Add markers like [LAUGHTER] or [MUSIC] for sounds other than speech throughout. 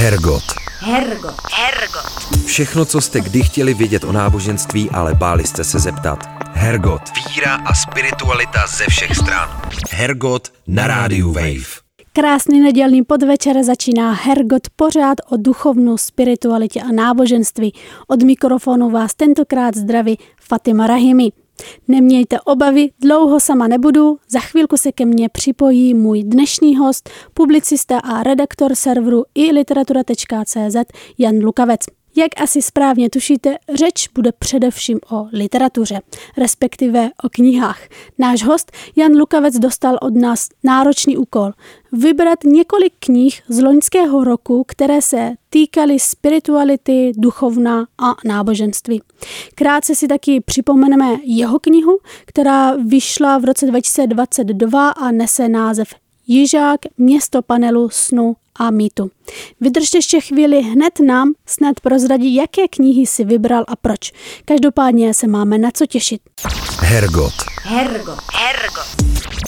Hergot. Hergot. Hergot. Všechno, co jste kdy chtěli vědět o náboženství, ale báli jste se zeptat. Hergot. Víra a spiritualita ze všech stran. Hergot na rádiu Wave. Krásný nedělný podvečer začíná Hergot pořád o duchovnu, spiritualitě a náboženství. Od mikrofonu vás tentokrát zdraví Fatima Rahimi. Nemějte obavy, dlouho sama nebudu, za chvilku se ke mně připojí můj dnešní host, publicista a redaktor serveru i literatura.cz Jan Lukavec. Jak asi správně tušíte, řeč bude především o literatuře, respektive o knihách. Náš host Jan Lukavec dostal od nás náročný úkol vybrat několik knih z loňského roku, které se týkaly spirituality, duchovna a náboženství. Krátce si taky připomeneme jeho knihu, která vyšla v roce 2022 a nese název Jižák, město panelu, snu a mýtu. Vydržte ještě chvíli, hned nám snad prozradí, jaké knihy si vybral a proč. Každopádně se máme na co těšit. Hergot. Hergot. Hergot.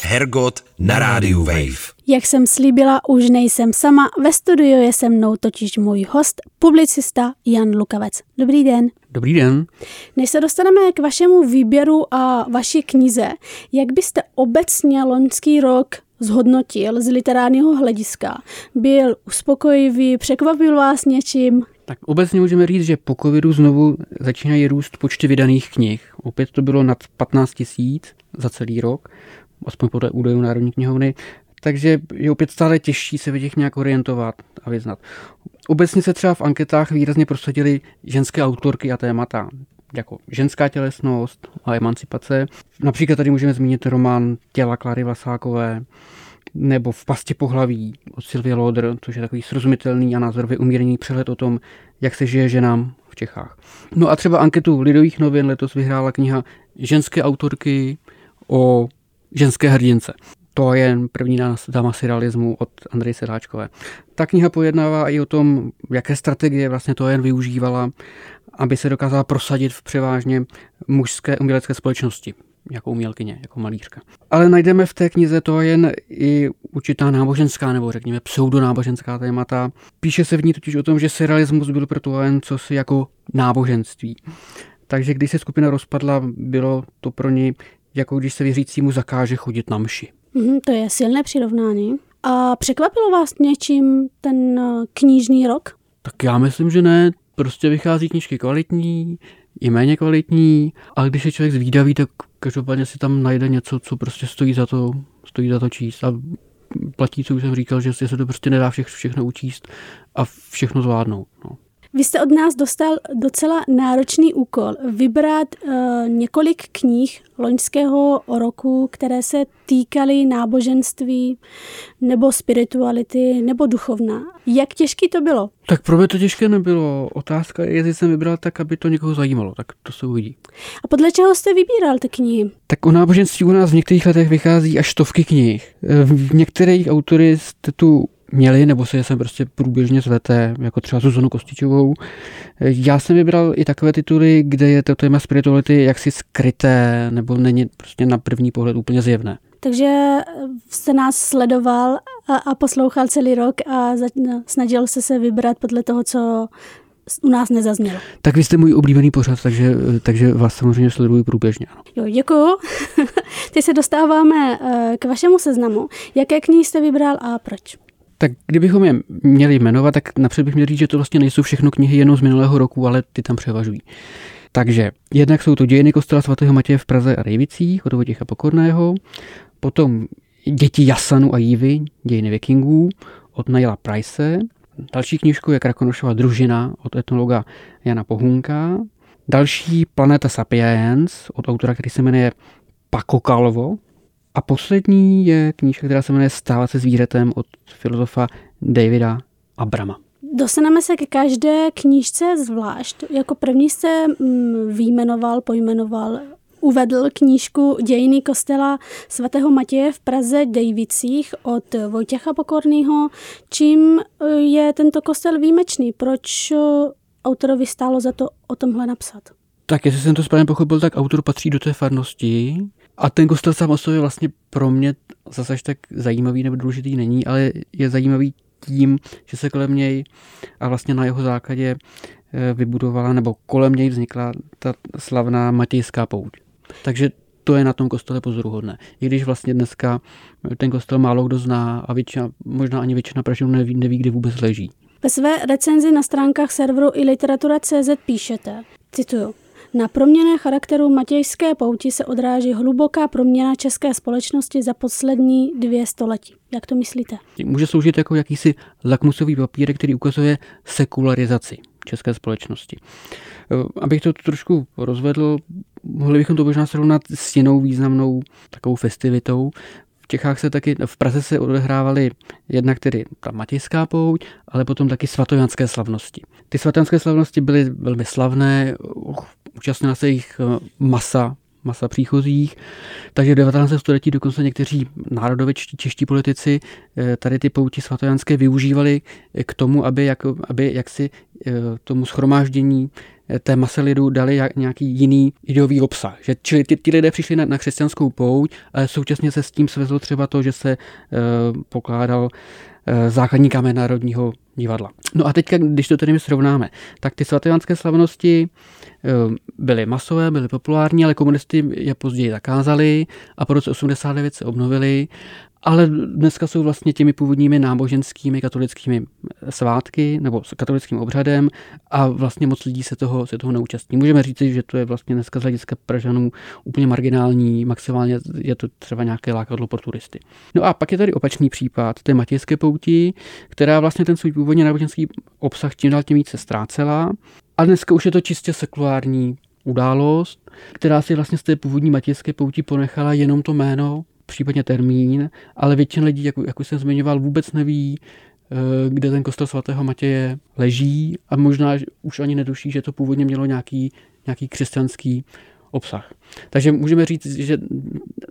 Hergot na rádiu Wave. Jak jsem slíbila, už nejsem sama, ve studiu je se mnou totiž můj host, publicista Jan Lukavec. Dobrý den. Dobrý den. Než se dostaneme k vašemu výběru a vaší knize, jak byste obecně loňský rok zhodnotil z literárního hlediska? Byl uspokojivý, překvapil vás něčím? Tak obecně můžeme říct, že po covidu znovu začínají růst počty vydaných knih. Opět to bylo nad 15 tisíc za celý rok, aspoň podle údajů Národní knihovny. Takže je opět stále těžší se v těch nějak orientovat a vyznat. Obecně se třeba v anketách výrazně prosadily ženské autorky a témata, jako ženská tělesnost a emancipace. Například tady můžeme zmínit román Těla Klary Vlasákové, nebo v pasti pohlaví od Sylvie Loder, což je takový srozumitelný a názorově umírněný přehled o tom, jak se žije ženám v Čechách. No a třeba anketu Lidových novin letos vyhrála kniha ženské autorky o ženské hrdince. To je první dáma surrealismu od Andreje Sedáčkové. Ta kniha pojednává i o tom, jaké strategie vlastně to jen využívala, aby se dokázala prosadit v převážně mužské umělecké společnosti jako umělkyně, jako malířka. Ale najdeme v té knize to jen i určitá náboženská nebo řekněme pseudonáboženská témata. Píše se v ní totiž o tom, že surrealismus byl pro to jen cosi jako náboženství. Takže když se skupina rozpadla, bylo to pro ní jako když se věřícímu zakáže chodit na mši. Mm, to je silné přirovnání. A překvapilo vás něčím ten eh, knižní rok? Tak já myslím, že ne. Prostě vychází knížky kvalitní, i méně kvalitní, ale když je člověk zvídavý, tak každopádně si tam najde něco, co prostě stojí za to, stojí za to číst. A platí, co už jsem říkal, že se to prostě nedá všechno, všechno učíst a všechno zvládnout. No. Vy jste od nás dostal docela náročný úkol vybrat uh, několik knih loňského roku, které se týkaly náboženství nebo spirituality nebo duchovna. Jak těžký to bylo? Tak pro mě to těžké nebylo. Otázka je, jestli jsem vybral tak, aby to někoho zajímalo. Tak to se uvidí. A podle čeho jste vybíral ty knihy? Tak o náboženství u nás v některých letech vychází až stovky knih. V některých autory jste tu měli, nebo se jsem prostě průběžně zvete, jako třeba Zuzanu Kostičovou. Já jsem vybral i takové tituly, kde je to téma spirituality jaksi skryté, nebo není prostě na první pohled úplně zjevné. Takže jste nás sledoval a, a poslouchal celý rok a za, snažil se se vybrat podle toho, co u nás nezaznělo. Tak vy jste můj oblíbený pořad, takže, takže vás samozřejmě sleduji průběžně. Ano. Jo, děkuju. [LAUGHS] Teď se dostáváme eh, k vašemu seznamu. Jaké knihy jste vybral a proč? Tak kdybychom je měli jmenovat, tak napřed bych měl říct, že to vlastně nejsou všechno knihy jenom z minulého roku, ale ty tam převažují. Takže jednak jsou to dějiny kostela svatého Matěje v Praze a Rejvicích od Vojtěcha Pokorného, potom Děti Jasanu a Jívy, dějiny vikingů od Naila Price, další knižku je Krakonošova družina od etnologa Jana Pohunka, další Planeta Sapiens od autora, který se jmenuje Paco a poslední je knížka, která se jmenuje Stávat se zvířetem od filozofa Davida Abrama. Dostaneme se ke každé knížce zvlášť. Jako první jste mm, výjmenoval, pojmenoval, uvedl knížku Dějiny kostela svatého Matěje v Praze Dejvicích od Vojtěcha Pokorného. Čím e, je tento kostel výjimečný? Proč e, autorovi stálo za to o tomhle napsat? Tak jestli jsem to správně pochopil, tak autor patří do té farnosti, a ten kostel sám o sobě vlastně pro mě zase tak zajímavý nebo důležitý není, ale je zajímavý tím, že se kolem něj a vlastně na jeho základě eh, vybudovala, nebo kolem něj vznikla ta slavná Matějská pouť. Takže to je na tom kostele pozoruhodné. I když vlastně dneska ten kostel málo kdo zná a většina, možná ani většina Pražanů neví, neví, kde vůbec leží. Ve své recenzi na stránkách serveru i literatura.cz píšete, cituju, na proměně charakteru Matějské pouti se odráží hluboká proměna české společnosti za poslední dvě století. Jak to myslíte? Může sloužit jako jakýsi lakmusový papír, který ukazuje sekularizaci české společnosti. Abych to trošku rozvedl, mohli bychom to možná srovnat s jinou významnou takovou festivitou. V Čechách se taky, v Praze se odehrávaly jednak tedy ta Matějská pouť, ale potom taky svatojanské slavnosti. Ty svatojanské slavnosti byly velmi slavné, účastnila se jich eh, masa masa příchozích. Takže v 19. století dokonce někteří národovečtí čeští politici eh, tady ty pouti svatojanské využívali k tomu, aby, jak, aby jaksi eh, tomu schromáždění té masy lidů dali nějaký jiný ideový obsah. Že, čili ty, ty lidé přišli na, na křesťanskou pouť, ale současně se s tím svezlo třeba to, že se uh, pokládal uh, základní kámen Národního divadla. No a teď, když to tedy srovnáme, tak ty svatovanské slavnosti uh, byly masové, byly populární, ale komunisti je později zakázali a po roce 89 se obnovili ale dneska jsou vlastně těmi původními náboženskými katolickými svátky nebo s katolickým obřadem a vlastně moc lidí se toho, se toho neúčastní. Můžeme říct, že to je vlastně dneska z hlediska Pražanů úplně marginální, maximálně je to třeba nějaké lákadlo pro turisty. No a pak je tady opačný případ té Matějské pouti, která vlastně ten svůj původně náboženský obsah čím dál tím více ztrácela. A dneska už je to čistě sekulární událost, která si vlastně z té původní matějské pouti ponechala jenom to jméno případně termín, ale většina lidí, jak, jak už jsem zmiňoval, vůbec neví, eh, kde ten kostel svatého Matěje leží a možná už ani neduší, že to původně mělo nějaký, nějaký křesťanský obsah. Takže můžeme říct, že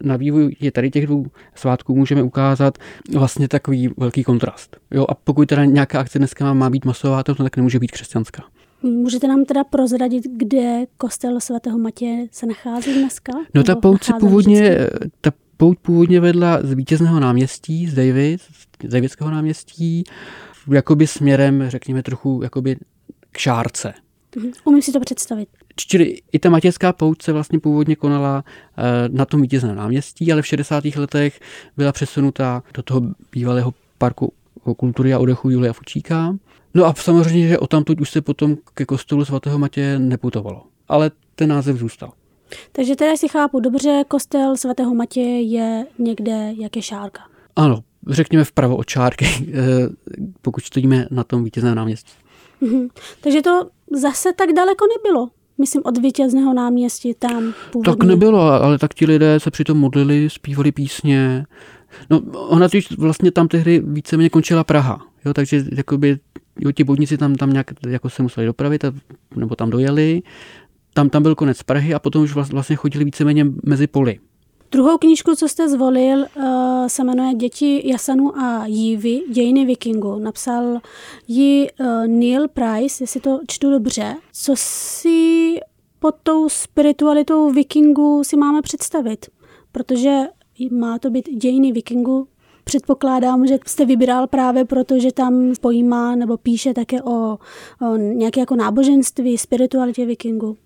na vývoj je tady těch dvou svátků můžeme ukázat vlastně takový velký kontrast. Jo, a pokud teda nějaká akce dneska má být masová, to tak nemůže být křesťanská. Můžete nám teda prozradit, kde kostel svatého Matěje se nachází dneska? No ta pouť původně, ta pouť původně vedla z vítězného náměstí, z David, z Davidského náměstí, jakoby směrem, řekněme trochu, jakoby k Šárce. Mhm. Umím si to představit. Čili i ta matějská pouť se vlastně původně konala eh, na tom vítězném náměstí, ale v 60. letech byla přesunuta do toho bývalého parku kultury a odechu Julia Fučíka. No a samozřejmě, že o tamtud už se potom ke kostelu svatého Matěje neputovalo. Ale ten název zůstal. Takže teda si chápu dobře, kostel svatého Matěje je někde, jak je šárka. Ano, řekněme vpravo od čárky, [LAUGHS] eh, pokud stojíme na tom vítězném náměstí. Mhm. Takže to zase tak daleko nebylo. Myslím, od vítězného náměstí tam původně. Tak nebylo, ale tak ti lidé se přitom modlili, zpívali písně. No, ona totiž vlastně tam tehdy víceméně končila Praha. Jo, takže jakoby, jo, ti bodníci tam, tam nějak jako se museli dopravit, a, nebo tam dojeli tam, tam byl konec Prahy a potom už vlastně chodili víceméně mezi poli. Druhou knížku, co jste zvolil, eh, se jmenuje Děti Jasanu a Jívy, dějiny vikingu. Napsal ji eh, Neil Price, jestli to čtu dobře. Co si pod tou spiritualitou vikingu si máme představit? Protože má to být dějiny vikingu, Předpokládám, že jste vybíral právě proto, že tam pojímá nebo píše také o, o nějaké jako náboženství, spiritualitě vikingu.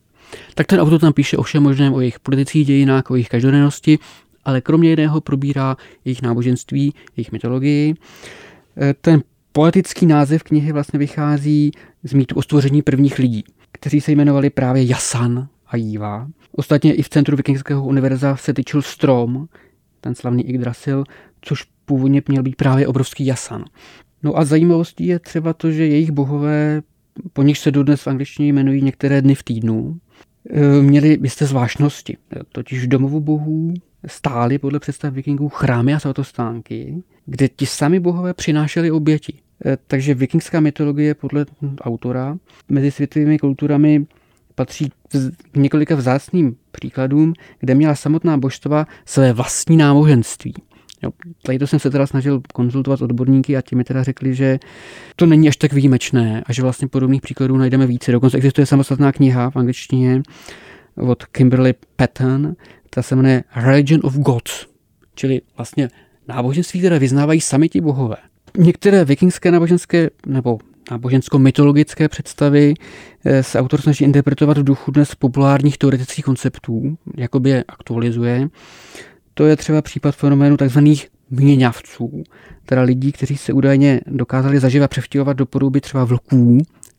Tak ten autor tam píše o všem možném, o jejich politických dějinách, o jejich každodennosti, ale kromě jiného probírá jejich náboženství, jejich mytologii. E, ten poetický název knihy vlastně vychází z mýtu o stvoření prvních lidí, kteří se jmenovali právě Jasan a Jíva. Ostatně i v centru Vikingského univerza se tyčil strom, ten slavný Yggdrasil, což původně měl být právě obrovský Jasan. No a zajímavostí je třeba to, že jejich bohové, po nich se dodnes v angličtině jmenují některé dny v týdnu, Eh, měli jisté zvláštnosti. Totiž domovu bohů stály podle představ vikingů chrámy a svatostánky, kde ti sami bohové přinášeli oběti. Eh, takže vikingská mytologie podle autora mezi světovými kulturami patří k několika vzácným příkladům, kde měla samotná božstva své vlastní náboženství. Jo, tady to jsem se teda snažil konzultovat s odborníky a ti mi teda řekli, že to není až tak výjimečné a že vlastně podobných příkladů najdeme více. Dokonce existuje samostatná kniha v angličtině od Kimberly Patton, ta se jmenuje Religion of Gods, čili vlastně náboženství, které vyznávají sami ti bohové. některé vikingské náboženské nebo nábožensko-mytologické představy eh, se autor snaží interpretovat v duchu dnes populárních teoretických konceptů, jakoby je aktualizuje. To je třeba případ fenoménu tzv. měňavců, teda lidí, kteří se údajně dokázali zaživa převtěhovat do podoby třeba vlků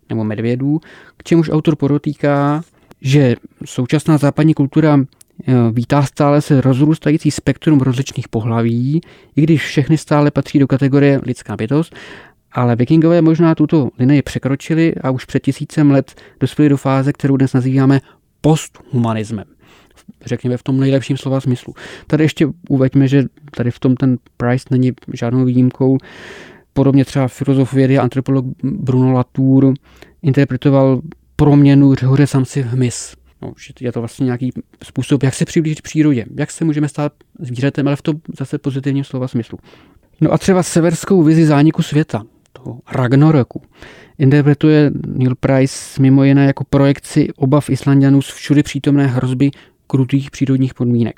nebo medvědů, k čemuž autor podotýká, že současná západní kultura eh, vítá stále se rozrůstající spektrum rozličných pohlaví, i když všechny stále patří do kategorie lidská bytost, ale vikingové možná tuto linii překročili a už před tisícem let dospěli do fáze, kterou dnes nazýváme posthumanismem. Řekněme v tom nejlepším slova smyslu. Tady ještě uveďme, že tady v tom ten Price není žádnou výjimkou. Podobně třeba filozof vědy a antropolog Bruno Latour interpretoval proměnu řehoře samci v hmyz. No, že je to vlastně nějaký způsob, jak se přiblížit přírodě, jak se můžeme stát zvířetem, ale v tom zase pozitivním slova smyslu. No a třeba severskou vizi zániku světa, toho Ragnaroku, interpretuje Neil Price mimo jiné jako projekci obav Islandianů z všudy přítomné hrozby krutých přírodních podmínek.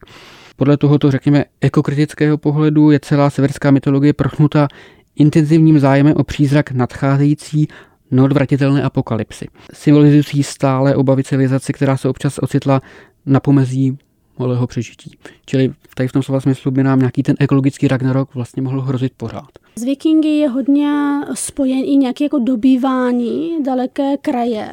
Podle tohoto, řekněme, ekokritického pohledu je celá severská mytologie prochnuta intenzivním zájemem o přízrak nadcházející neodvratitelné apokalypsy, symbolizující stále obavy civilizace, která se občas ocitla na pomezí malého přežití. Čili tady v tom slova smyslu by nám nějaký ten ekologický Ragnarok vlastně mohl hrozit pořád. Z vikingy je hodně spojen i nějaké jako dobývání daleké kraje.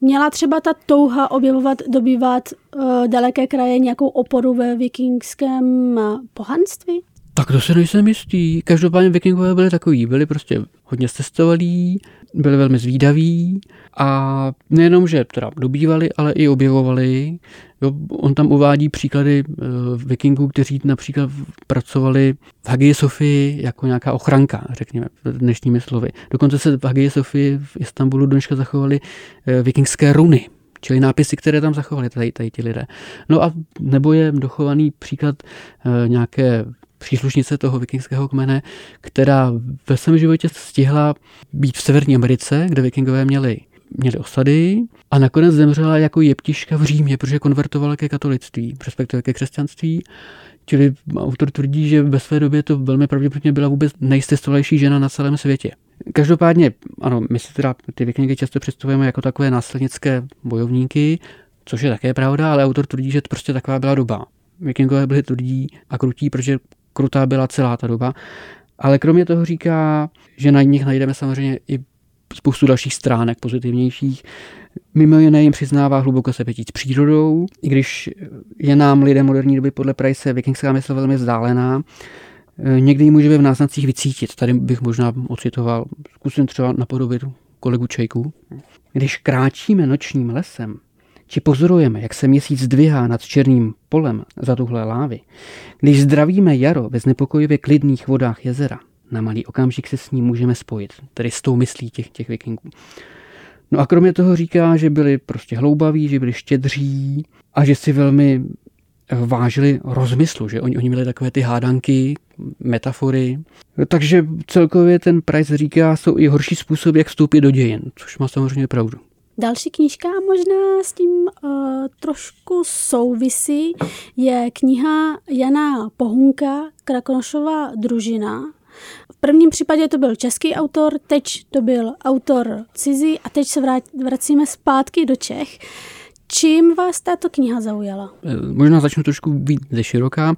Měla třeba ta touha objevovat, dobývat uh, daleké kraje nějakou oporu ve vikingském pohanství? Tak to se nejsem jistý. Každopádně vikingové byli takový, byli prostě hodně cestovalí, byli velmi zvídaví a nejenom, že teda dobývali, ale i objevovali. Jo, on tam uvádí příklady uh, vikingů, kteří například pracovali v Hagie Sofii jako nějaká ochranka, řekněme dnešními slovy. Dokonce se v Hagie Sofii v Istanbulu dneška zachovaly uh, vikingské runy, čili nápisy, které tam zachovali tady, tady ti lidé. No a nebo je dochovaný příklad uh, nějaké příslušnice toho vikingského kmene, která ve svém životě stihla být v Severní Americe, kde vikingové měli měli osady a nakonec zemřela jako jeptiška v Římě, protože konvertovala ke katolictví, respektive ke křesťanství. Čili autor tvrdí, že ve své době to velmi pravděpodobně byla vůbec nejstestovalejší žena na celém světě. Každopádně, ano, my si teda ty vikingy často představujeme jako takové následnické bojovníky, což je také pravda, ale autor tvrdí, že to prostě taková byla doba. Vikingové byli tvrdí a krutí, protože krutá byla celá ta doba. Ale kromě toho říká, že na nich najdeme samozřejmě i spoustu dalších stránek pozitivnějších. Mimo jiné jim přiznává hluboko sepětí s přírodou, i když je nám lidé moderní doby podle Price vikingská mysl velmi vzdálená. Někdy ji můžeme v náznacích vycítit. Tady bych možná ocitoval, zkusím třeba napodobit kolegu Čejku. Když kráčíme nočním lesem, či pozorujeme, jak se měsíc zdvihá nad černým polem za tuhle lávy, když zdravíme jaro ve znepokojivě klidných vodách jezera, na malý okamžik se s ním můžeme spojit, tedy s tou myslí těch, těch vikingů. No a kromě toho říká, že byli prostě hloubaví, že byli štědří a že si velmi vážili rozmyslu, že oni, oni měli takové ty hádanky, metafory. Takže celkově ten Price říká, jsou i horší způsoby, jak vstoupit do dějin, což má samozřejmě pravdu. Další knížka možná s tím uh, trošku souvisí je kniha Jana Pohunka Krakonošova družina. V prvním případě to byl český autor, teď to byl autor cizí a teď se vracíme zpátky do Čech. Čím vás tato kniha zaujala? Eh, možná začnu trošku být ze široká.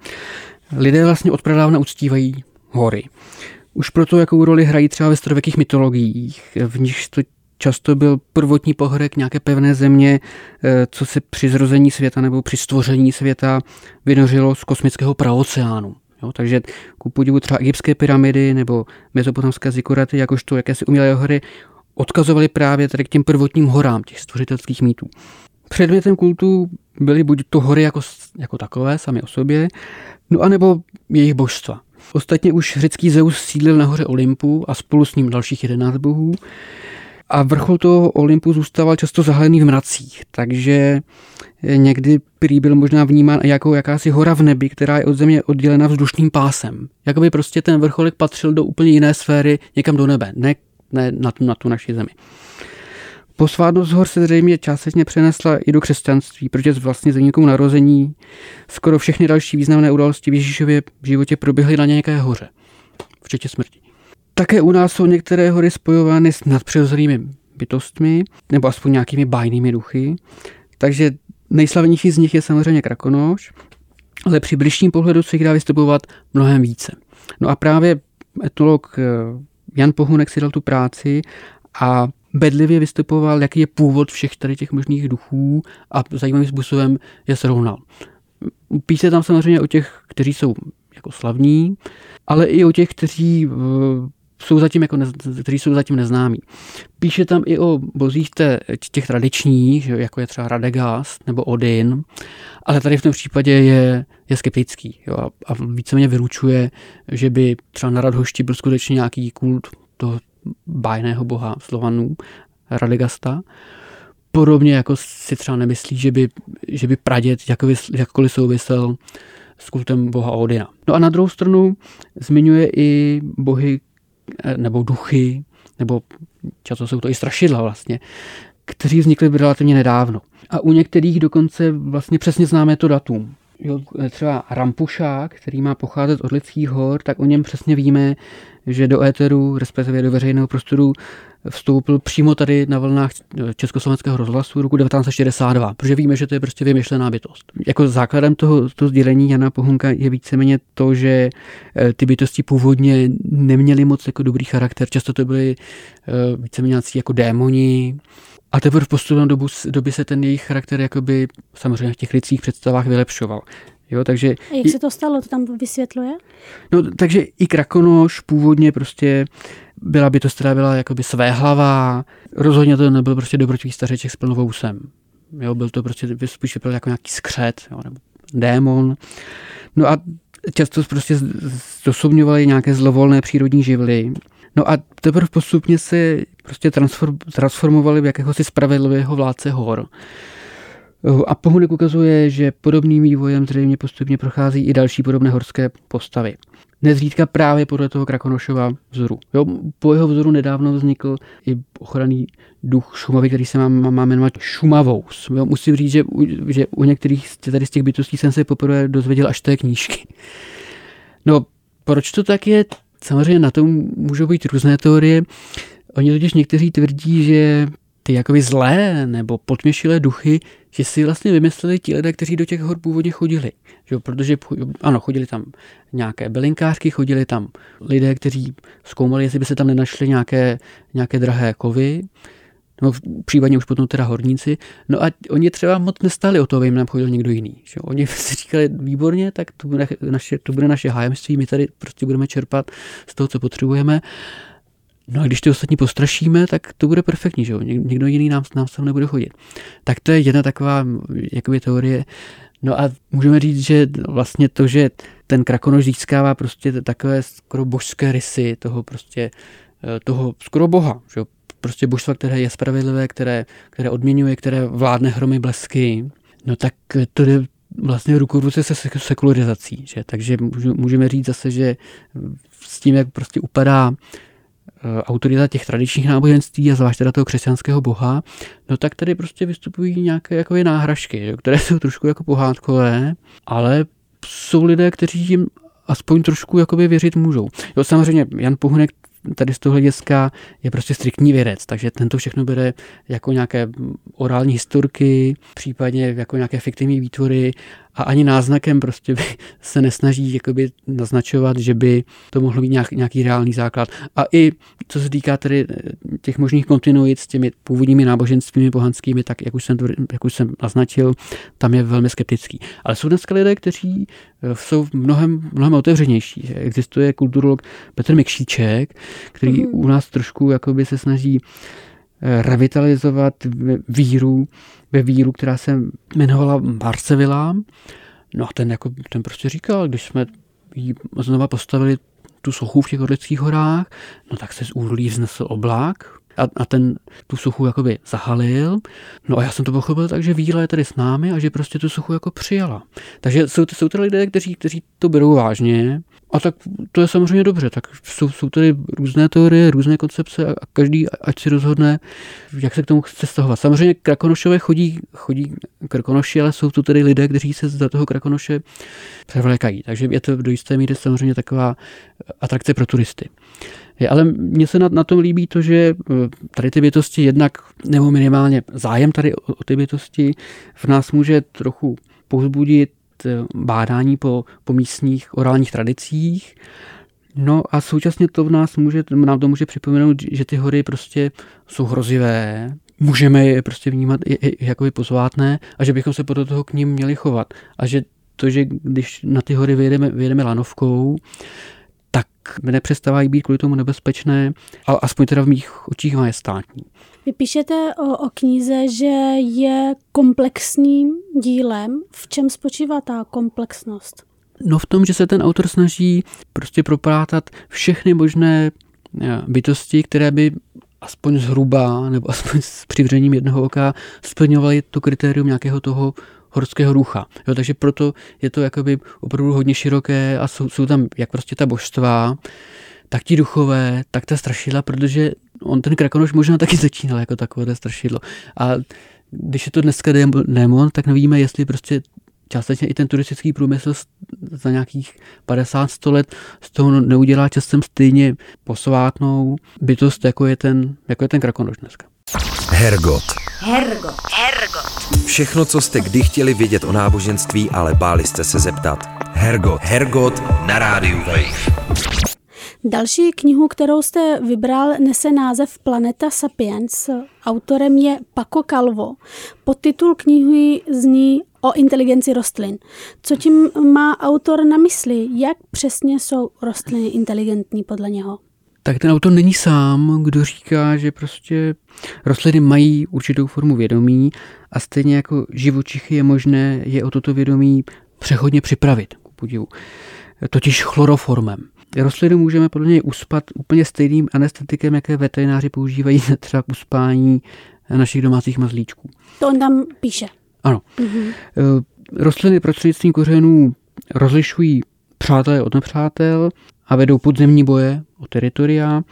Lidé vlastně od pradávna uctívají hory. Už proto, jakou roli hrají třeba ve starověkých mytologiích, v nichž to často byl prvotní pohorek nějaké pevné země, eh, co se při zrození světa nebo při stvoření světa vynořilo z kosmického praoceánu. Jo, takže ku podivu třeba egyptské pyramidy nebo mezopotamské zikuraty, jakožto jakési umělé hory, odkazovaly právě tady k těm prvotním horám těch stvořitelských mýtů. Předmětem kultu byly buď to hory jako, jako takové, sami o sobě, no anebo jejich božstva. Ostatně už řecký Zeus sídlil na hoře Olympu a spolu s ním dalších jedenáct bohů. A vrchol toho Olympu zůstával často zahalený v mracích, takže někdy prý byl možná vnímán jako jakási hora v nebi, která je od země oddělena vzdušným pásem. Jakoby prostě ten vrcholek patřil do úplně jiné sféry, někam do nebe, ne, ne na, tu, na tu naši zemi. Posvátnost hor se zřejmě částečně přenesla i do křesťanství, protože z vlastně zemníkou narození skoro všechny další významné události v Ježíšově životě proběhly na nějaké hoře, včetně smrti. Také u nás jsou některé hory spojovány s nadpřirozenými bytostmi, nebo aspoň nějakými bájnými duchy. Takže nejslavnější z nich je samozřejmě Krakonoš, ale při bližším pohledu se jich dá vystupovat mnohem více. No a právě etnolog eh, Jan Pohunek si dal tu práci a bedlivě vystupoval, jaký je původ všech tady těch možných duchů a zajímavým způsobem je srovnal. Píše tam samozřejmě o těch, kteří jsou jako slavní, ale i o těch, kteří eh, jsou zatím, jako nez, kteří jsou zatím neznámí. Píše tam i o bozích té, těch tradičních, jako je třeba Radegast nebo Odin, ale tady v tom případě je, je skeptický jo, a, a víceméně vyručuje, že by třeba na Radhošti byl skutečně nějaký kult toho bájného boha Slovanů, Radegasta. Podobně jako si třeba nemyslí, že by, že by praděd jakkoliv souvisel s kultem boha Odina. No a na druhou stranu zmiňuje i bohy nebo duchy, nebo často jsou to i strašidla vlastně, kteří vznikli relativně nedávno. A u některých dokonce vlastně přesně známe to datum. Jo, třeba Rampušák, který má pocházet od lidských hor, tak o něm přesně víme, že do éteru, respektive do veřejného prostoru vstoupil přímo tady na vlnách Československého rozhlasu roku 1962, protože víme, že to je prostě vymyšlená bytost. Jako základem toho, toho sdělení Jana Pohunka je víceméně to, že eh, ty bytosti původně neměly moc jako dobrý charakter, často to byly eh, víceméně jako démoni, a teprve v postupné dobu, doby se ten jejich charakter jakoby samozřejmě v těch lidských představách vylepšoval. Jo, takže A jak i, se to stalo, to tam vysvětluje? No, takže i Krakonoš původně prostě byla bytost, která byla jakoby svéhlavá. Rozhodně to nebyl prostě dobrotivý stařeček s plnou vousem. Jo, byl to prostě spíš vypadal jako nějaký skřet, jo, nebo démon. No a často prostě zosobňovali nějaké zlovolné přírodní živly. No a teprve postupně se prostě transform, transformovali v jakéhosi spravedlivého vládce hor. A Pohunek ukazuje, že podobným vývojem zřejmě postupně prochází i další podobné horské postavy. Nezřídka právě podle toho Krakonošova vzoru. Jo, po jeho vzoru nedávno vznikl i ochranný duch Šumavy, který se má, má jmenovat Šumavous. Jo, musím říct, že, že u některých tady z těch bytostí jsem se poprvé dozvěděl až té knížky. No, proč to tak je? Samozřejmě na tom můžou být různé teorie. Oni totiž někteří tvrdí, že ty jakoby zlé nebo podměšilé duchy, že si vlastně vymysleli ti lidé, kteří do těch hor původně chodili. Že, protože ano, chodili tam nějaké bylinkářky, chodili tam lidé, kteří zkoumali, jestli by se tam nenašly nějaké, nějaké drahé kovy, nebo případně už potom teda horníci. No a oni třeba moc nestali o to, aby jim nám chodil někdo jiný. Že? Oni [LAUGHS] si říkali, výborně, tak to bude naše, to bude naše hájemství, my tady prostě budeme čerpat z toho, co potřebujeme. No a když ty ostatní postrašíme, tak to bude perfektní, že jo? Někdo jiný nám, nám sem nebude chodit. Tak to je jedna taková jakoby teorie. No a můžeme říct, že vlastně to, že ten krakonož získává prostě takové skoro božské rysy toho prostě eh, toho skoro boha, že jo? prostě božstva, které je spravedlivé, které, které odměňuje, které vládne hromy blesky, no tak to je vlastně ruku v ruce se sekularizací. Že? Takže můžeme říct zase, že s tím, jak prostě upadá autorita těch tradičních náboženství a zvlášť teda toho křesťanského boha, no tak tady prostě vystupují nějaké jako náhražky, které [LAUGHS] jsou trošku jako pohádkové, ale jsou lidé, kteří jim aspoň trošku jakoby věřit můžou. Jo, samozřejmě Jan Pohunek tady z toho hlediska je prostě striktní vědec, takže tento všechno bere jako nějaké orální historky, případně jako nějaké fiktivní výtvory a ani náznakem prostě by [LAUGHS] se nesnaží jakoby naznačovat, že by to mohlo být nějak, nějaký reálný základ. A i co se týká tedy eh, těch možných kontinuit s těmi původními náboženstvími pohanskými, tak jak už jsem, jak už jsem naznačil, tam je velmi skeptický. Ale jsou dneska lidé, kteří eh, jsou mnohem, mnohem otevřenější. Existuje kulturolog Petr Mikšíček, který mm-hmm. u nás trošku jakoby se snaží revitalizovat víru ve víru, která se jmenovala Barcevila. No a ten, jako, ten prostě říkal, když jsme ji znova postavili tu sochu v těch Orlických horách, no tak se z úrlí vznesl oblak, a, a ten tu suchu jakoby zahalil. No a já jsem to pochopil tak, že víla je tady s námi a že prostě tu suchu jako přijala. Takže jsou, jsou to lidé, kteří, kteří to berou vážně a tak to je samozřejmě dobře. Tak jsou, jsou tady různé teorie, různé koncepce a každý, ať si rozhodne, jak se k tomu chce stahovat. Samozřejmě krakonošové chodí, chodí krakonoši, ale jsou tu tedy lidé, kteří se za toho krakonoše převlékají. Takže je to do jisté míry samozřejmě taková atrakce pro turisty. Ale mně se na, na tom líbí to, že eh, tady ty bytosti jednak, nebo minimálně zájem tady o, o ty bytosti v nás může trochu povzbudit eh, bádání po, po místních orálních tradicích, No a současně to v nás může, nám to může připomenout, že ty hory prostě jsou hrozivé, můžeme je prostě vnímat i, i jakoby pozvátné a že bychom se podle toho k ním měli chovat. A že to, že když na ty hory vyjedeme, vyjedeme lanovkou, tak nepřestávají být kvůli tomu nebezpečné, ale aspoň teda v mých očích majestátní. Vy píšete o, o knize, že je komplexním dílem. V čem spočívá ta komplexnost? No v tom, že se ten autor snaží prostě proprátat všechny možné eh, bytosti, které by aspoň zhruba, nebo [LAUGHS] aspoň s přivřením jednoho oka splňovaly to kritérium nějakého toho horského rucha. Jo, takže proto je to jakoby opravdu hodně široké a jsou, jsou tam jak prostě ta božstva, tak ti duchové, tak ta strašidla, protože on ten Krakonoš možná taky začínal jako takové strašidlo. A když je to dneska démon, tak nevíme, jestli prostě částečně i ten turistický průmysl za nějakých 50-100 let z toho neudělá časem stejně posvátnou bytost, jako je ten, jako je ten krakonoš dneska. Hergot. Hergot. Hergot. Všechno, co jste kdy chtěli vědět o náboženství, ale báli jste se zeptat. Hergot. Hergot na rádiu Wave. Další knihu, kterou jste vybral, nese název Planeta Sapiens. Autorem je Paco Calvo. Podtitul knihy zní o inteligenci rostlin. Co tím má autor na mysli? Jak přesně jsou rostliny inteligentní podle něho? Tak ten autor není sám, kdo říká, že prostě rostliny mají určitou formu vědomí a stejně jako živočichy je možné je o toto vědomí přechodně připravit, ku podivu. Totiž chloroformem. Rostliny můžeme podle něj uspat úplně stejným anestetikem, jaké veterináři používají [LAUGHS] třeba k uspání našich domácích mazlíčků. To on tam píše. Ano. Mm-hmm. Rostliny prostřednictvím kořenů rozlišují přátelé od nepřátel a vedou podzemní boje o teritoria,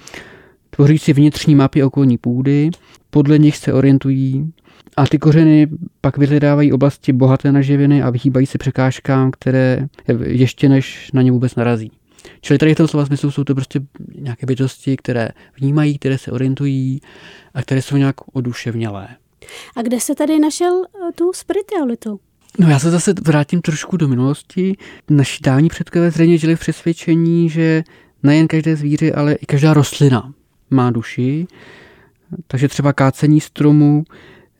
tvoří si vnitřní mapy okolní půdy, podle nich se orientují a ty kořeny pak vyhledávají oblasti bohaté na živiny a vyhýbají se překážkám, které ještě než na ně vůbec narazí. Čili tady v tom slova smyslu jsou to prostě nějaké bytosti, které vnímají, které se orientují a které jsou nějak oduševnělé. A kde se tady našel eh, tu spiritualitu? No já se zase vrátím trošku do minulosti. Naši dávní předkové zřejmě žili v přesvědčení, že nejen každé zvíře, ale i každá rostlina má duši. Takže třeba kácení stromu,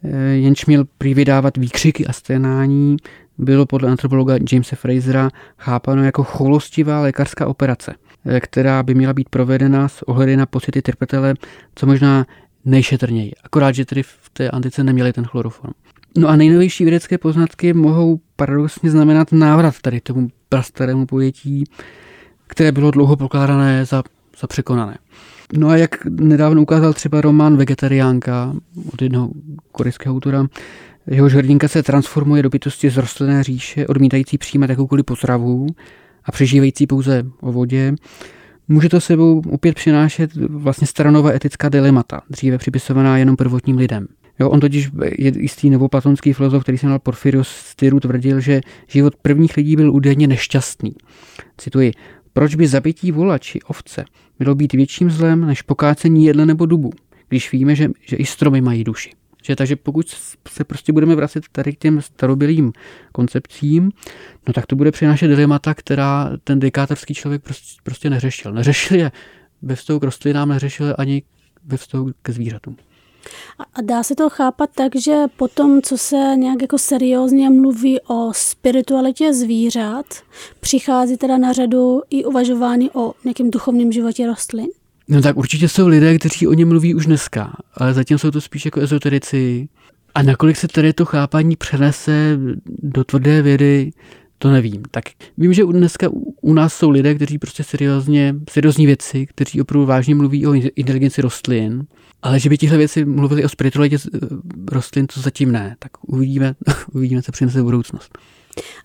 eh, jenž měl prý vydávat výkřiky a sténání, bylo podle antropologa Jamesa Frasera chápano jako choulostivá lékařská operace, eh, která by měla být provedena s ohledy na pocity trpětele, co možná nejšetrněji. Akorát, že tedy v té antice neměli ten chloroform. No a nejnovější vědecké poznatky mohou paradoxně znamenat návrat tady tomu prastarému pojetí, které bylo dlouho pokládané za, za překonané. No a jak nedávno ukázal třeba román Vegetariánka od jednoho korejského autora, Jehož hrdinka se transformuje do bytosti z rostlinné říše, odmítající přijímat jakoukoliv potravu a přežívající pouze o vodě. Může to sebou opět přinášet vlastně staronová etická dilemata, dříve připisovaná jenom prvotním lidem. Jo, on totiž je jistý novoplatonský filozof, který se jmenoval Porfirios Styru, tvrdil, že život prvních lidí byl údajně nešťastný. Cituji, proč by zabití vola či ovce mělo být větším zlem než pokácení jedle nebo dubu, když víme, že, že i stromy mají duši. Že, takže pokud se prostě budeme vracet tady k těm starobylým koncepcím, no tak to bude přinášet dilemata, která ten dekátorský člověk prostě, prostě neřešil. Neřešil je ve vztahu k rostlinám, neřešil je ani ve vztahu ke zvířatům. A dá se to chápat tak, že potom, co se nějak jako seriózně mluví o spiritualitě zvířat, přichází teda na řadu i uvažování o nějakém duchovním životě rostlin? No tak určitě jsou lidé, kteří o něm mluví už dneska, ale zatím jsou to spíš jako ezoterici. A nakolik se tady to chápání přenese do tvrdé vědy, to nevím. Tak vím, že dneska u nás jsou lidé, kteří prostě seriózně, seriózní věci, kteří opravdu vážně mluví o inteligenci rostlin, ale že by tihle věci mluvili o spiritualitě rostlin, to zatím ne. Tak uvidíme, [LAUGHS] uvidíme, co přinese budoucnost.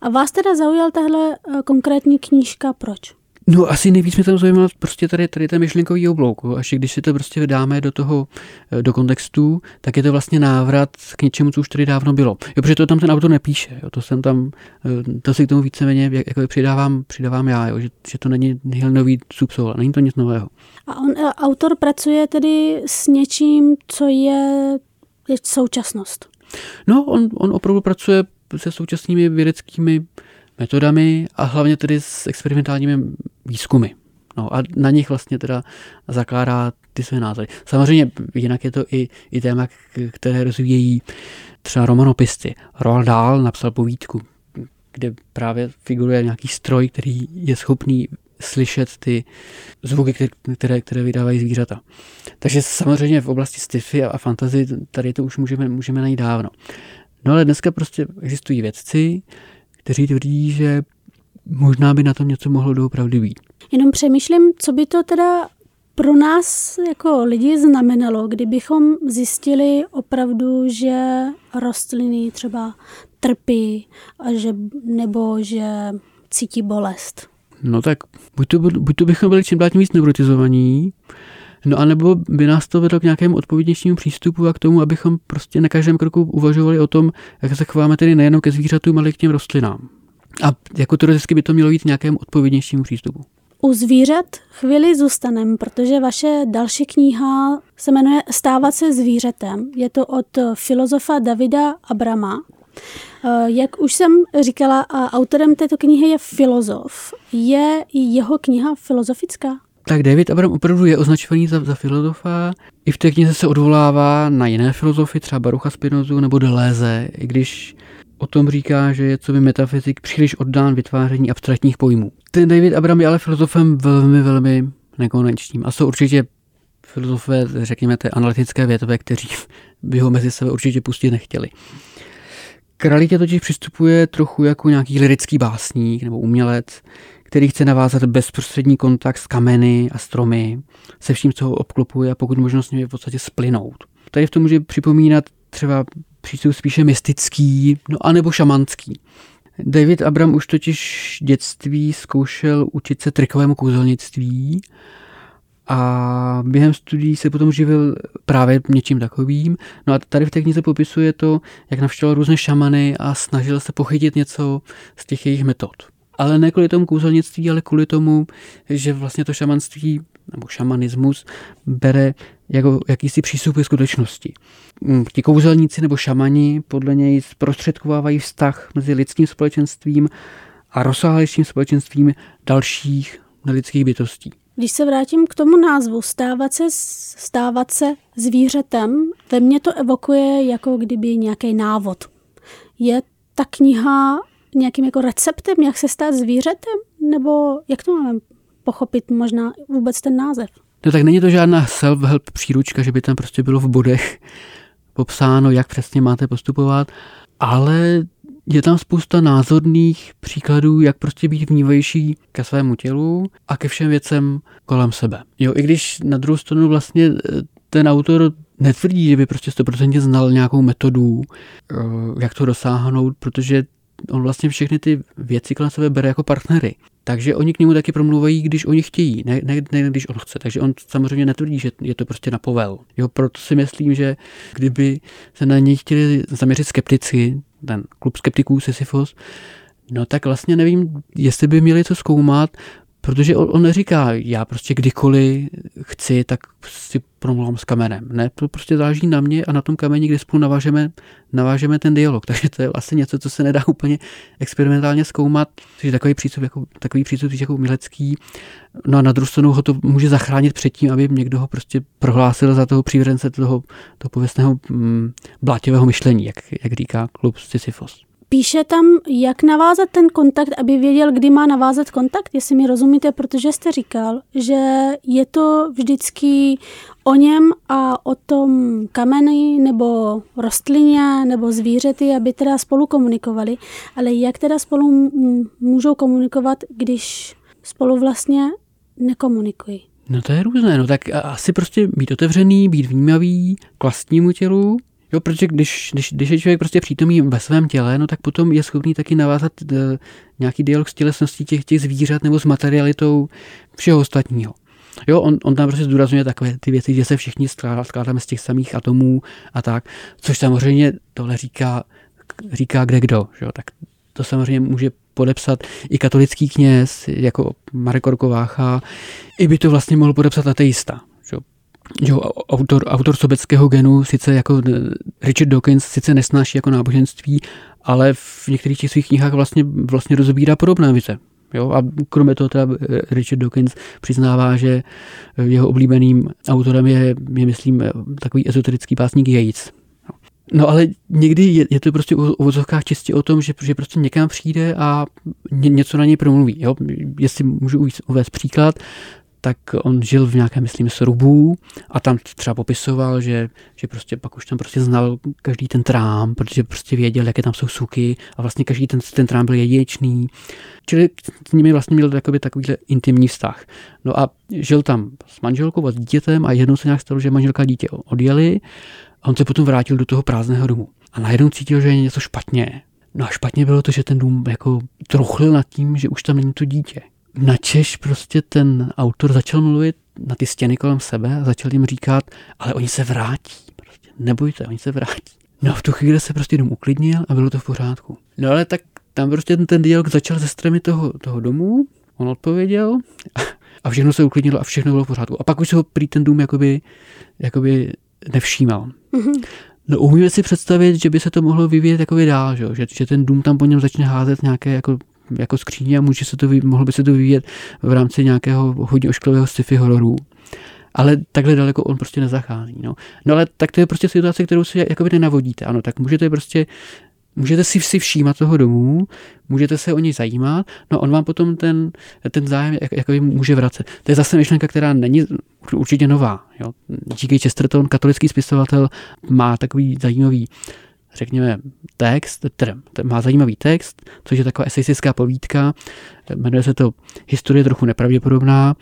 A vás teda zaujal tahle eh, konkrétní knížka proč? No asi nejvíc mě tam zajímalo prostě tady, tady ten myšlenkový oblouk. Až když si to prostě vydáme do toho, eh, do kontextu, tak je to vlastně návrat k něčemu, co už tady dávno bylo. Jo, protože to tam ten autor nepíše. Jo, to jsem tam, eh, to si k tomu víceméně jako přidávám, přidávám já, jo, že, že, to není nový subsol, není to nic nového. A on, eh, autor pracuje tedy s něčím, co je, je současnost. No, on, on opravdu pracuje se současnými vědeckými metodami a hlavně tedy s experimentálními výzkumy. No a na nich vlastně teda zakládá ty své názory. Samozřejmě jinak je to i, i téma, které rozvíjejí třeba romanopisty. Roald Dahl napsal povídku, kde právě figuruje nějaký stroj, který je schopný slyšet ty zvuky, které, které vydávají zvířata. Takže samozřejmě v oblasti sci-fi a fantasy tady to už můžeme, můžeme najít dávno. No ale dneska prostě existují vědci, kteří tvrdí, že možná by na tom něco mohlo doopravdy být. Jenom přemýšlím, co by to teda pro nás jako lidi znamenalo, kdybychom zjistili opravdu, že rostliny třeba trpí a že, nebo že cítí bolest. No tak buď to, buď to bychom byli čím dál tím víc neurotizovaní, No a nebo by nás to vedlo k nějakému odpovědnějšímu přístupu a k tomu, abychom prostě na každém kroku uvažovali o tom, jak se chováme tedy nejenom ke zvířatům, ale i k těm rostlinám. A jako teoreticky by to mělo jít nějakému odpovědnějšímu přístupu. U zvířat chvíli zůstanem, protože vaše další kniha se jmenuje Stávat se zvířetem. Je to od filozofa Davida Abrama. Eh, jak už jsem říkala, autorem této knihy je filozof. Je jeho kniha filozofická? Tak David Abram opravdu je označovaný za, za filozofa. I v té knize se odvolává na jiné filozofy, třeba Barucha Spinozu nebo Deleuze, i když o tom říká, že je co by metafyzik příliš oddán vytváření abstraktních pojmů. Ten David Abram je ale filozofem velmi, velmi nekonvenčním a jsou určitě filozofové, řekněme, té analytické větve, kteří [LAUGHS] by ho mezi sebe určitě pustit nechtěli. K realitě totiž přistupuje trochu jako nějaký lirický básník nebo umělec, který chce navázat bezprostřední kontakt s kameny a stromy, se vším, co ho obklopuje a pokud možno s nimi v podstatě splynout. Tady v tom může připomínat třeba přístup spíše mystický, no anebo šamanský. David Abram už totiž dětství zkoušel učit se trikovému kouzelnictví a během studií se potom živil právě něčím takovým. No a tady v té knize popisuje to, jak navštěvoval různé šamany a snažil se pochytit něco z těch jejich metod ale ne kvůli tomu kouzelnictví, ale kvůli tomu, že vlastně to šamanství nebo šamanismus bere jako jakýsi přístup skutečnosti. Mm, ti kouzelníci nebo šamani podle něj zprostředkovávají vztah mezi lidským společenstvím a rozsáhlejším společenstvím dalších nelidských bytostí. Když se vrátím k tomu názvu, stávat se, stávat se zvířetem, ve mně to evokuje jako kdyby nějaký návod. Je ta kniha nějakým jako receptem, jak se stát zvířetem? Nebo jak to máme pochopit možná vůbec ten název? No tak není to žádná self-help příručka, že by tam prostě bylo v bodech popsáno, jak přesně máte postupovat, ale je tam spousta názorných příkladů, jak prostě být vnívavější ke svému tělu a ke všem věcem kolem sebe. Jo, i když na druhou stranu vlastně eh, ten autor netvrdí, že by prostě 100% znal nějakou metodu, eh, jak to dosáhnout, protože on vlastně všechny ty věci kolem sebe bere jako partnery. Takže oni k němu taky promluvají, když oni chtějí, ne, ne, ne když on chce. Takže on samozřejmě netvrdí, že je to prostě na povel. Jo, proto si myslím, že kdyby se na něj chtěli zaměřit skeptici, ten klub skeptiků Sisyphos, no tak vlastně nevím, jestli by měli co zkoumat, Protože on, on neříká, já prostě kdykoliv chci, tak si promluvám s kamenem. Ne, to prostě záleží na mě a na tom kameni, kde spolu navážeme, navážeme ten dialog. [LAUGHS] Takže to je vlastně něco, co se nedá úplně experimentálně zkoumat. Takže takový přístup jako, takový přístup jako umělecký. No a na druhou stranu ho to může zachránit před tím, aby někdo ho prostě prohlásil za toho přívřence toho, toho pověstného mm, blátivého myšlení, jak, jak říká klub Sisyphos. Píše tam, jak navázat ten kontakt, aby věděl, kdy má navázat kontakt, jestli mi rozumíte, protože jste říkal, že je to vždycky o něm a o tom kameni nebo rostlině nebo zvířety, aby teda spolu komunikovali. Ale jak teda spolu můžou komunikovat, když spolu vlastně nekomunikují? No to je různé, no tak asi prostě být otevřený, být vnímavý k vlastnímu tělu, Jo, protože když, když, když je člověk prostě přítomný ve svém těle, no tak potom je schopný taky navázat uh, nějaký dialog s tělesností těch, těch zvířat nebo s materialitou všeho ostatního. Jo, on, on tam prostě zdůrazňuje takové ty věci, že se všichni skládáme z těch samých atomů a tak, což samozřejmě tohle říká, říká kde kdo, jo, tak to samozřejmě může podepsat i katolický kněz, jako Marek Orkovácha, i by to vlastně mohl podepsat ateista. Že? Že autor, autor sobeckého genu, sice jako Richard Dawkins, sice nesnáší jako náboženství, ale v některých těch svých knihách vlastně, vlastně rozbírá podobné vize. Jo? A kromě toho teda Richard Dawkins přiznává, že jeho oblíbeným autorem je, je myslím, takový ezoterický pásník Yates. No ale někdy je, je to prostě u uvozovkách čistě o tom, že, že prostě někam přijde a ně, něco na něj promluví. Jo? Jestli můžu uvést příklad, tak on žil v nějakém, myslím, srubu a tam třeba popisoval, že, že prostě pak už tam prostě znal každý ten trám, protože prostě věděl, jaké tam jsou suky a vlastně každý ten, ten trám byl jedinečný. Čili s nimi vlastně měl takový, takovýhle intimní vztah. No a žil tam s manželkou a s dítětem a jednou se nějak stalo, že manželka a dítě odjeli a on se potom vrátil do toho prázdného domu. A najednou cítil, že je něco špatně. No a špatně bylo to, že ten dům jako truchlil nad tím, že už tam není to dítě. Načež prostě ten autor začal mluvit na ty stěny kolem sebe a začal jim říkat, ale oni se vrátí. Prostě nebojte, oni se vrátí. No v tu chvíli se prostě dům uklidnil a bylo to v pořádku. No ale tak tam prostě ten, ten dialog začal ze strany toho, toho domu, on odpověděl a všechno se uklidnilo a všechno bylo v pořádku. A pak už se ho prý ten dům jakoby, jakoby nevšímal. Mm-hmm. No umíme si představit, že by se to mohlo vyvíjet jako dál, že, že ten dům tam po něm začne házet nějaké jako, jako skříně a může se to, mohlo by se to vyvíjet v rámci nějakého hodně ošklivého sci-fi hororu. Ale takhle daleko on prostě nezachází. No. no ale tak to je prostě situace, kterou si jakoby nenavodíte. Ano, tak můžete prostě Můžete si, si všímat toho domu, můžete se o něj zajímat, no on vám potom ten, ten zájem jak, jak může vracet. To je zase myšlenka, která není určitě nová. Jo. G.K. Chesterton, katolický spisovatel, má takový zajímavý řekněme, text, tedy má zajímavý text, což je taková eseistická povídka, jmenuje se to Historie trochu nepravděpodobná,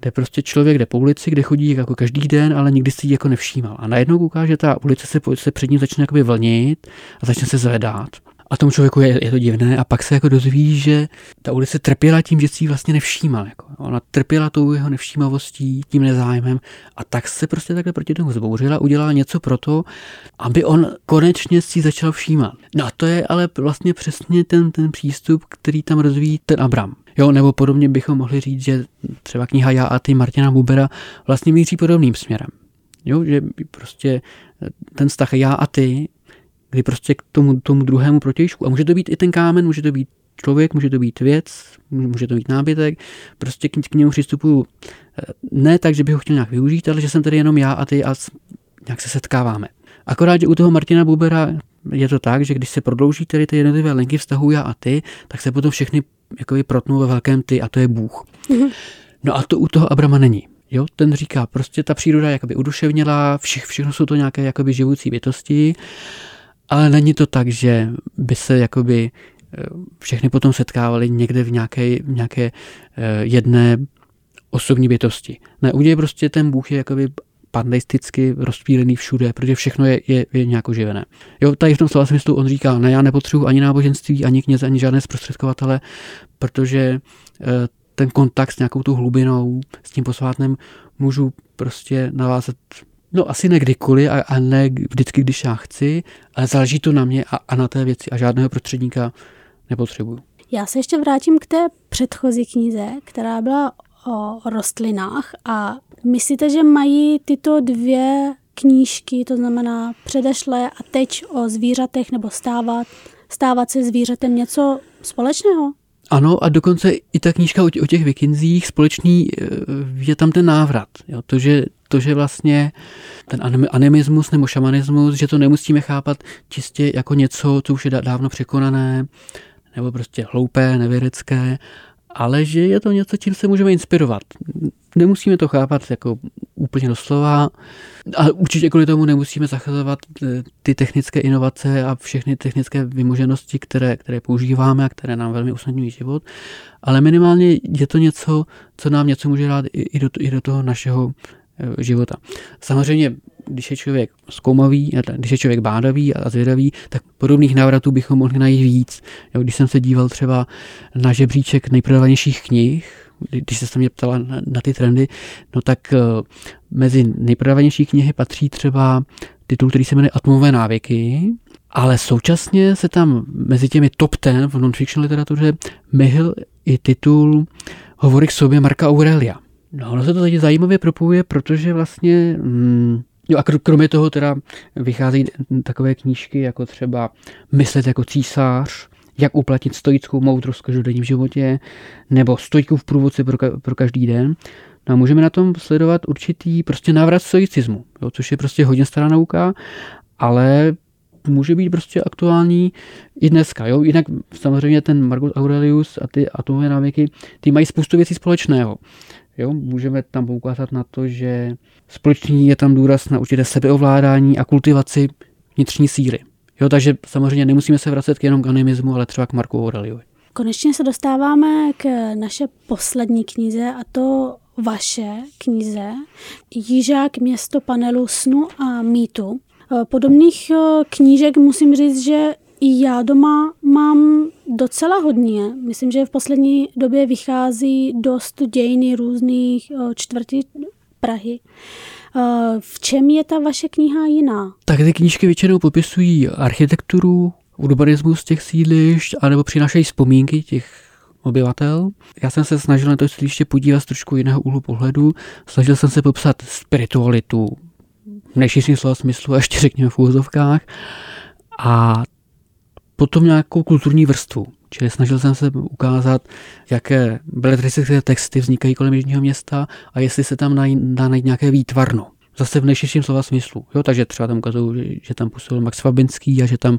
kde prostě člověk jde po ulici, kde chodí jako každý den, ale nikdy si ji jako nevšímal. A najednou kouká, že ta ulice se, se před ním začne jakoby vlnit a začne se zvedat. A tomu člověku je, je to divné a pak se jako dozví, že ta ulice trpěla tím, že si vlastně nevšímal. Jako. Ona trpěla tou jeho nevšímavostí, tím nezájmem a tak se prostě takhle proti tomu zbouřila, udělala něco pro to, aby on konečně si začal všímat. No a to je ale vlastně přesně ten, ten přístup, který tam rozvíjí ten Abram. Jo, nebo podobně bychom mohli říct, že třeba kniha Já a ty Martina Bubera vlastně míří podobným směrem. Jo, že prostě ten vztah já a ty, kdy prostě k tomu, tomu druhému protějšku, a může to být i ten kámen, může to být člověk, může to být věc, může to být nábytek, prostě k, k němu přistupuju eh, ne tak, že bych ho chtěl nějak využít, ale že jsem tady jenom já a ty a nějak se setkáváme. Akorát, že u toho Martina Bubera je to tak, že když se prodlouží tedy ty jednotlivé linky vztahu já a ty, tak se potom všechny jakoby protnou ve velkém ty a to je Bůh. Mm-hmm. No a to u toho Abrama není. Jo, ten říká, prostě ta příroda je jakoby uduševněla, vše, všechno jsou to nějaké jakoby živoucí bytosti, ale není to tak, že by se jakoby eh, všechny potom setkávali někde v nějaké, v nějaké eh, jedné osobní bytosti. Ne, u něj prostě ten Bůh je jakoby pandeisticky rozpílený všude, protože všechno je, je, je nějak oživené. Jo, tady v tom slova smyslu on říká, ne, já nepotřebuji ani náboženství, ani kněze, ani žádné zprostředkovatele, protože e, ten kontakt s nějakou tou hlubinou, s tím posvátnem, můžu prostě navázat No asi ne kdykoliv a, a ne vždycky, když já chci, ale záleží to na mě a, a na té věci a žádného prostředníka nepotřebuju. Já se ještě vrátím k té předchozí knize, která byla o rostlinách a myslíte, že mají tyto dvě knížky, to znamená předešlé a teď o zvířatech nebo stávat, stávat se zvířetem něco společného? Ano, a dokonce i ta knížka o těch vikinzích společný eh, je tam ten návrat. Jo? To, že, to, že vlastně ten animismus nebo šamanismus, že to nemusíme chápat čistě jako něco, co už je dávno překonané, nebo prostě hloupé, nevědecké, ale že je to něco, čím se můžeme inspirovat. Nemusíme to chápat jako úplně doslova, ale určitě kvůli tomu nemusíme zachazovat eh, ty technické inovace a všechny technické vymoženosti, které, které používáme a které nám velmi usnadňují život, ale minimálně je to něco, co nám něco může dát i do, i do toho našeho eh, života. Samozřejmě když je člověk zkoumavý, když je člověk bádavý a zvědavý, tak podobných návratů bychom mohli najít víc. Jo, když jsem se díval třeba na žebříček nejprodávanějších knih, když se mě ptala na, na ty trendy, no tak uh, mezi nejprodávanější knihy patří třeba titul, který se jmenuje Atomové návyky, ale současně se tam mezi těmi top ten v non-fiction literatuře myhl i titul Hovory k sobě Marka Aurelia. No, ono se to teď zajímavě propojuje, protože vlastně mm, Jo a kromě toho teda vycházejí takové knížky jako třeba Myslet jako císař, jak uplatit stoickou moudrost v každodenním životě, nebo stojku v průvodci pro, ka- pro každý den. No a můžeme na tom sledovat určitý prostě návrat stoicismu, jo, což je prostě hodně stará nauka, ale může být prostě aktuální i dneska. Jo? Jinak samozřejmě ten Marcus Aurelius a ty atomové návyky, ty mají spoustu věcí společného. Jo? Můžeme tam poukázat na to, že společný je tam důraz na určité sebeovládání a kultivaci vnitřní síly. Jo, takže samozřejmě nemusíme se vracet k jenom k animismu, ale třeba k Marku Aureliovi. Konečně se dostáváme k naše poslední knize a to vaše knize Jižák město panelu snu a mýtu. Podobných eh, knížek musím říct, že i já doma mám docela hodně. Myslím, že v poslední době vychází dost dějiny různých eh, čtvrtí Prahy. Eh, v čem je ta vaše kniha jiná? Tak ty knížky většinou popisují architekturu, urbanismus těch sídlišť, anebo přinášejí vzpomínky těch obyvatel. Já jsem se snažil na to sídliště podívat z trošku jiného úhlu pohledu. Snažil jsem se popsat spiritualitu, v nejširším slova smyslu, [LAUGHS] ještě řekněme v úvozovkách. A potom nějakou kulturní vrstvu. Čili snažil jsem se ukázat, jaké beletristické texty vznikají kolem Jižního města a jestli se tam dá najít nějaké výtvarno. Zase v nejširším slova smyslu. Jo, takže třeba tam ukazují, že tam působil Max Fabinský a že tam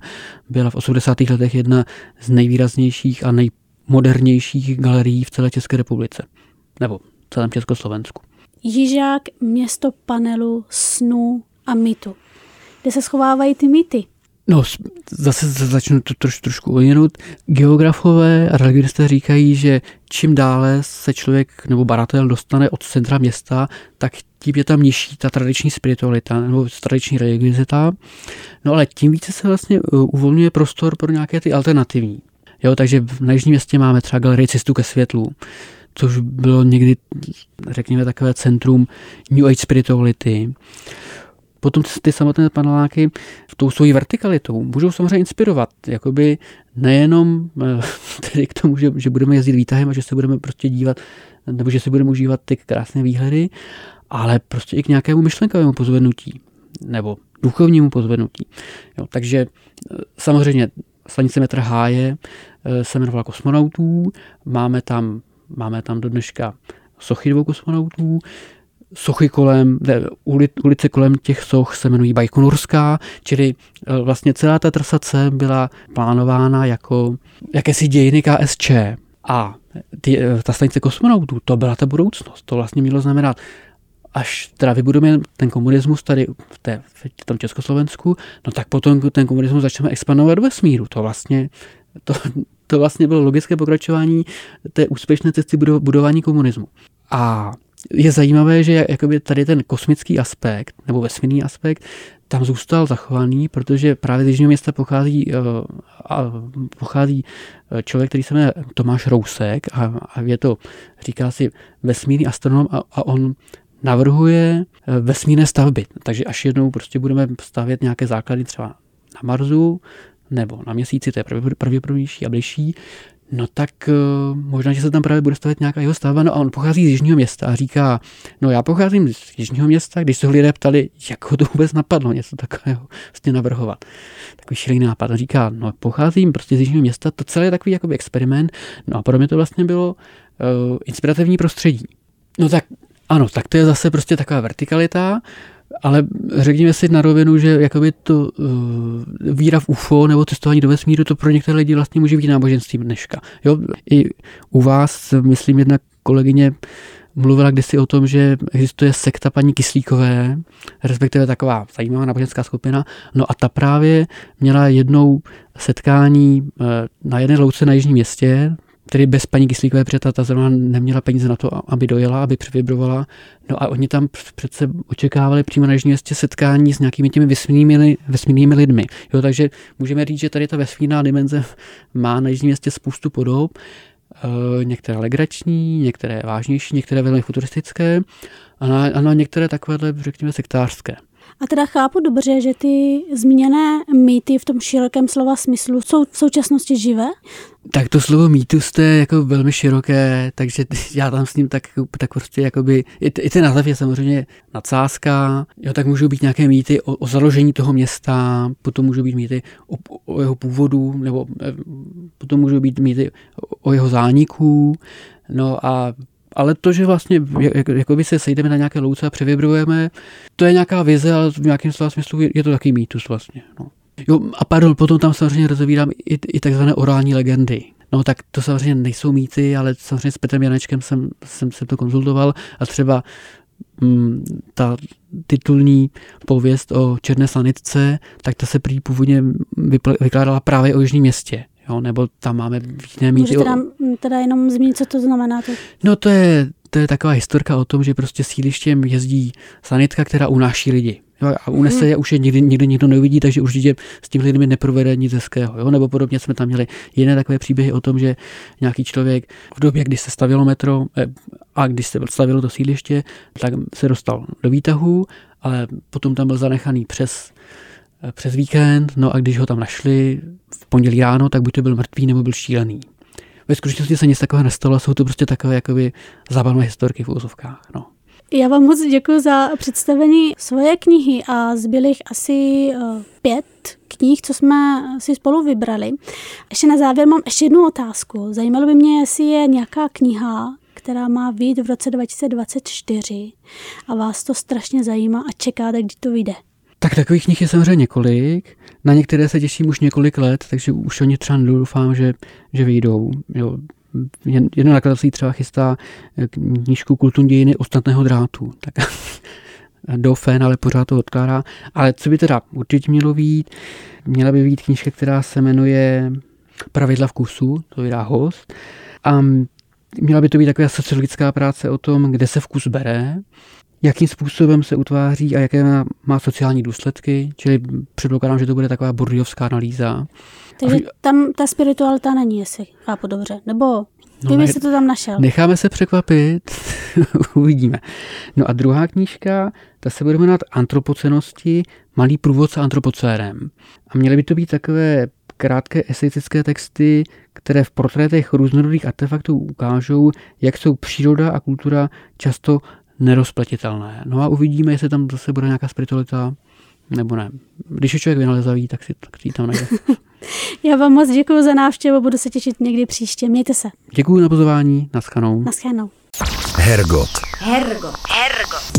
byla v 80. letech jedna z nejvýraznějších a nejmodernějších galerií v celé České republice. Nebo v celém Československu. Jižák, město panelu, snu a mýtu. Kde se schovávají ty mýty? No, zase začnu to troš, trošku uvěnout. Geografové a religionisté říkají, že čím dále se člověk nebo baratel dostane od centra města, tak tím je tam nižší ta tradiční spiritualita nebo tradiční religiozita. No ale tím více se vlastně uh, uvolňuje prostor pro nějaké ty alternativní. Jo, takže na Jižním městě máme třeba galerii Cestu ke světlu, což bylo někdy, řekněme, takové centrum New Age spirituality. Potom ty samotné paneláky v tou svojí vertikalitou můžou samozřejmě inspirovat, jakoby nejenom eh, [LAUGHS] tedy k tomu, že, že budeme jezdit výtahem a že se budeme prostě dívat, nebo že si budeme užívat ty krásné výhledy, ale prostě i k nějakému myšlenkovému pozvednutí nebo duchovnímu pozvednutí. Jo, takže eh, samozřejmě stanice metr Háje eh, se jmenovala kosmonautů, máme tam, máme tam do dneška sochy dvou kosmonautů, sochy kolem, ne, ulice kolem těch soch se jmenují Bajkonurská, čili e, vlastně celá ta trasace byla plánována jako jakési dějiny KSČ. A ty, e, ta stanice kosmonautů, to byla ta budoucnost. To vlastně mělo znamenat, až teda vybudujeme ten komunismus tady v, té, v tom Československu, no tak potom ten komunismus začneme expandovat do vesmíru. To vlastně, to, to vlastně bylo logické pokračování té úspěšné cesty budování komunismu. A je zajímavé, že jakoby tady ten kosmický aspekt, nebo vesmírný aspekt, tam zůstal zachovaný, protože právě z Jižního města pochází, eh, pochází eh, člověk, který se jmenuje Tomáš Rousek a, a je to, říká si, vesmírný astronom a, a on navrhuje eh, vesmírné stavby. Takže až jednou prostě budeme stavět nějaké základy třeba na Marsu, nebo na měsíci, to je pravděpodobnější a bližší, no tak uh, možná, že se tam právě bude stavět nějaká jeho stavba, no a on pochází z Jižního města a říká, no já pocházím z Jižního města, když se ho lidé ptali, jak ho to vůbec napadlo něco takového vlastně navrhovat. Takový šílený nápad. On říká, no pocházím prostě z Jižního města, to celé je takový jakoby experiment, no a pro mě to vlastně bylo uh, inspirativní prostředí. No tak ano, tak to je zase prostě taková vertikalita, ale řekněme si na rovinu, že jakoby to uh, víra v UFO nebo cestování do vesmíru, to pro některé lidi vlastně může být náboženstvím dneška. Jo? I u vás, myslím, jedna kolegyně mluvila kdysi o tom, že existuje sekta paní Kyslíkové, respektive taková zajímavá náboženská skupina. No a ta právě měla jednou setkání eh, na jedné louce na Jižním městě, tedy bez paní Kyslíkové, protože ta, ta zrovna neměla peníze na to, aby dojela, aby převibrovala. No a oni tam přece očekávali přímo na městě setkání s nějakými těmi vesmírnými, vesmírnými lidmi. Jo, takže můžeme říct, že tady ta vesmírná dimenze má na Jižním městě spoustu podob, e, některé legrační, některé vážnější, některé velmi futuristické a na, a na některé takovéhle, řekněme, sektářské. A teda chápu dobře, že ty zmíněné mýty v tom širokém slova smyslu jsou v současnosti živé? Tak to slovo mýtus je jako velmi široké, takže [LAUGHS] já tam s ním tak, tak prostě jakoby, i, i ten název je samozřejmě nadsázka, jo, tak můžou být nějaké mýty o, o založení toho města, potom můžou být mýty o, o jeho původu, nebo eh, potom můžou být mýty o, o jeho zániku, no a ale to, že vlastně jak, jakoby se sejdeme na nějaké louce a převibrujeme, to je nějaká vize, ale v nějakém slova smyslu je to taky mýtus vlastně. No. Jo, a pardon, potom tam samozřejmě rozevírám i, i takzvané orální legendy. No tak to samozřejmě nejsou mýty, ale samozřejmě s Petrem Janečkem jsem, jsem se to konzultoval a třeba mm, ta titulní pověst o černé slanitce, tak ta se prý původně vykládala právě o Jižním městě. Jo, nebo tam máme jiné mýty. Můžete nám teda jenom zmínit, co to znamená? To? No to je, to je taková historka o tom, že prostě sílištěm jezdí sanitka, která unáší lidi. Jo, a unese hmm. je už je nikdy, nikdy nikdo neuvidí, takže určitě s tím lidmi neprovede nic hezkého. Jo? Nebo podobně jsme tam měli jiné takové příběhy o tom, že nějaký člověk v době, kdy se stavilo metro eh, a když se stavilo to sídliště, tak se dostal do výtahu, ale potom tam byl zanechaný přes přes víkend, no a když ho tam našli v pondělí ráno, tak buď to byl mrtvý, nebo byl šílený. Ve skutečnosti se nic takového nestalo, jsou to prostě takové jakoby zábavné historky v úzovkách. No. Já vám moc děkuji za představení svoje knihy a zbylých asi uh, pět knih, co jsme si spolu vybrali. Ještě na závěr mám ještě jednu otázku. Zajímalo by mě, jestli je nějaká kniha, která má vyjít v roce 2024 a vás to strašně zajímá a čekáte, kdy to vyjde. Tak takových knih je samozřejmě několik. Na některé se těším už několik let, takže už o ně třeba doufám, že, že vyjdou. Jo. Jedno nakladatelství třeba chystá eh, knížku Kulturní dějiny ostatného drátu. Tak [LAUGHS] dofen, ale pořád to odkládá. Ale co by teda určitě mělo být? Měla by být knížka, která se jmenuje Pravidla vkusu, to vydá host. A měla by to být taková sociologická práce o tom, kde se vkus bere, jakým způsobem se utváří a jaké má, má sociální důsledky, čili předpokládám, že to bude taková burdiovská analýza. Takže tam ta spiritualita není, jestli chápu dobře, nebo no, ne, se to tam našel. Necháme se překvapit, [LAUGHS] uvidíme. No a druhá knížka, ta se bude jmenovat Antropocenosti, malý průvodce antropocérem. A měly by to být takové krátké eseistické texty, které v portrétech různorodých artefaktů ukážou, jak jsou příroda a kultura často nerozplatitelné. No a uvidíme, jestli tam zase bude nějaká spiritualita nebo ne. Když je člověk vynalezavý, tak si, tak si tam najde. [LAUGHS] Já vám moc děkuji za návštěvu, budu se těšit někdy příště. Mějte se. Děkuji na pozvání, naschledanou. Naschledanou. Hergot. Hergot. Hergot.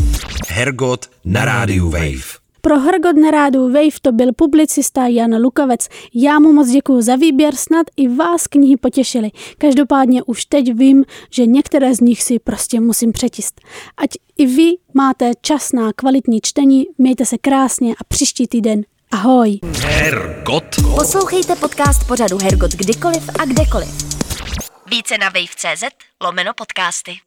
Hergot na rádiu Wave. Pro Hrgot na rádu Wave to byl publicista Jan Lukovec. Já mu moc děkuji za výběr, snad i vás knihy potěšily. Každopádně už teď vím, že některé z nich si prostě musím přečíst. Ať i vy máte čas na kvalitní čtení, mějte se krásně a příští týden Ahoj. Hergot. Poslouchejte podcast pořadu Hergot kdykoliv a kdekoliv. Více na wave.cz lomeno podcasty.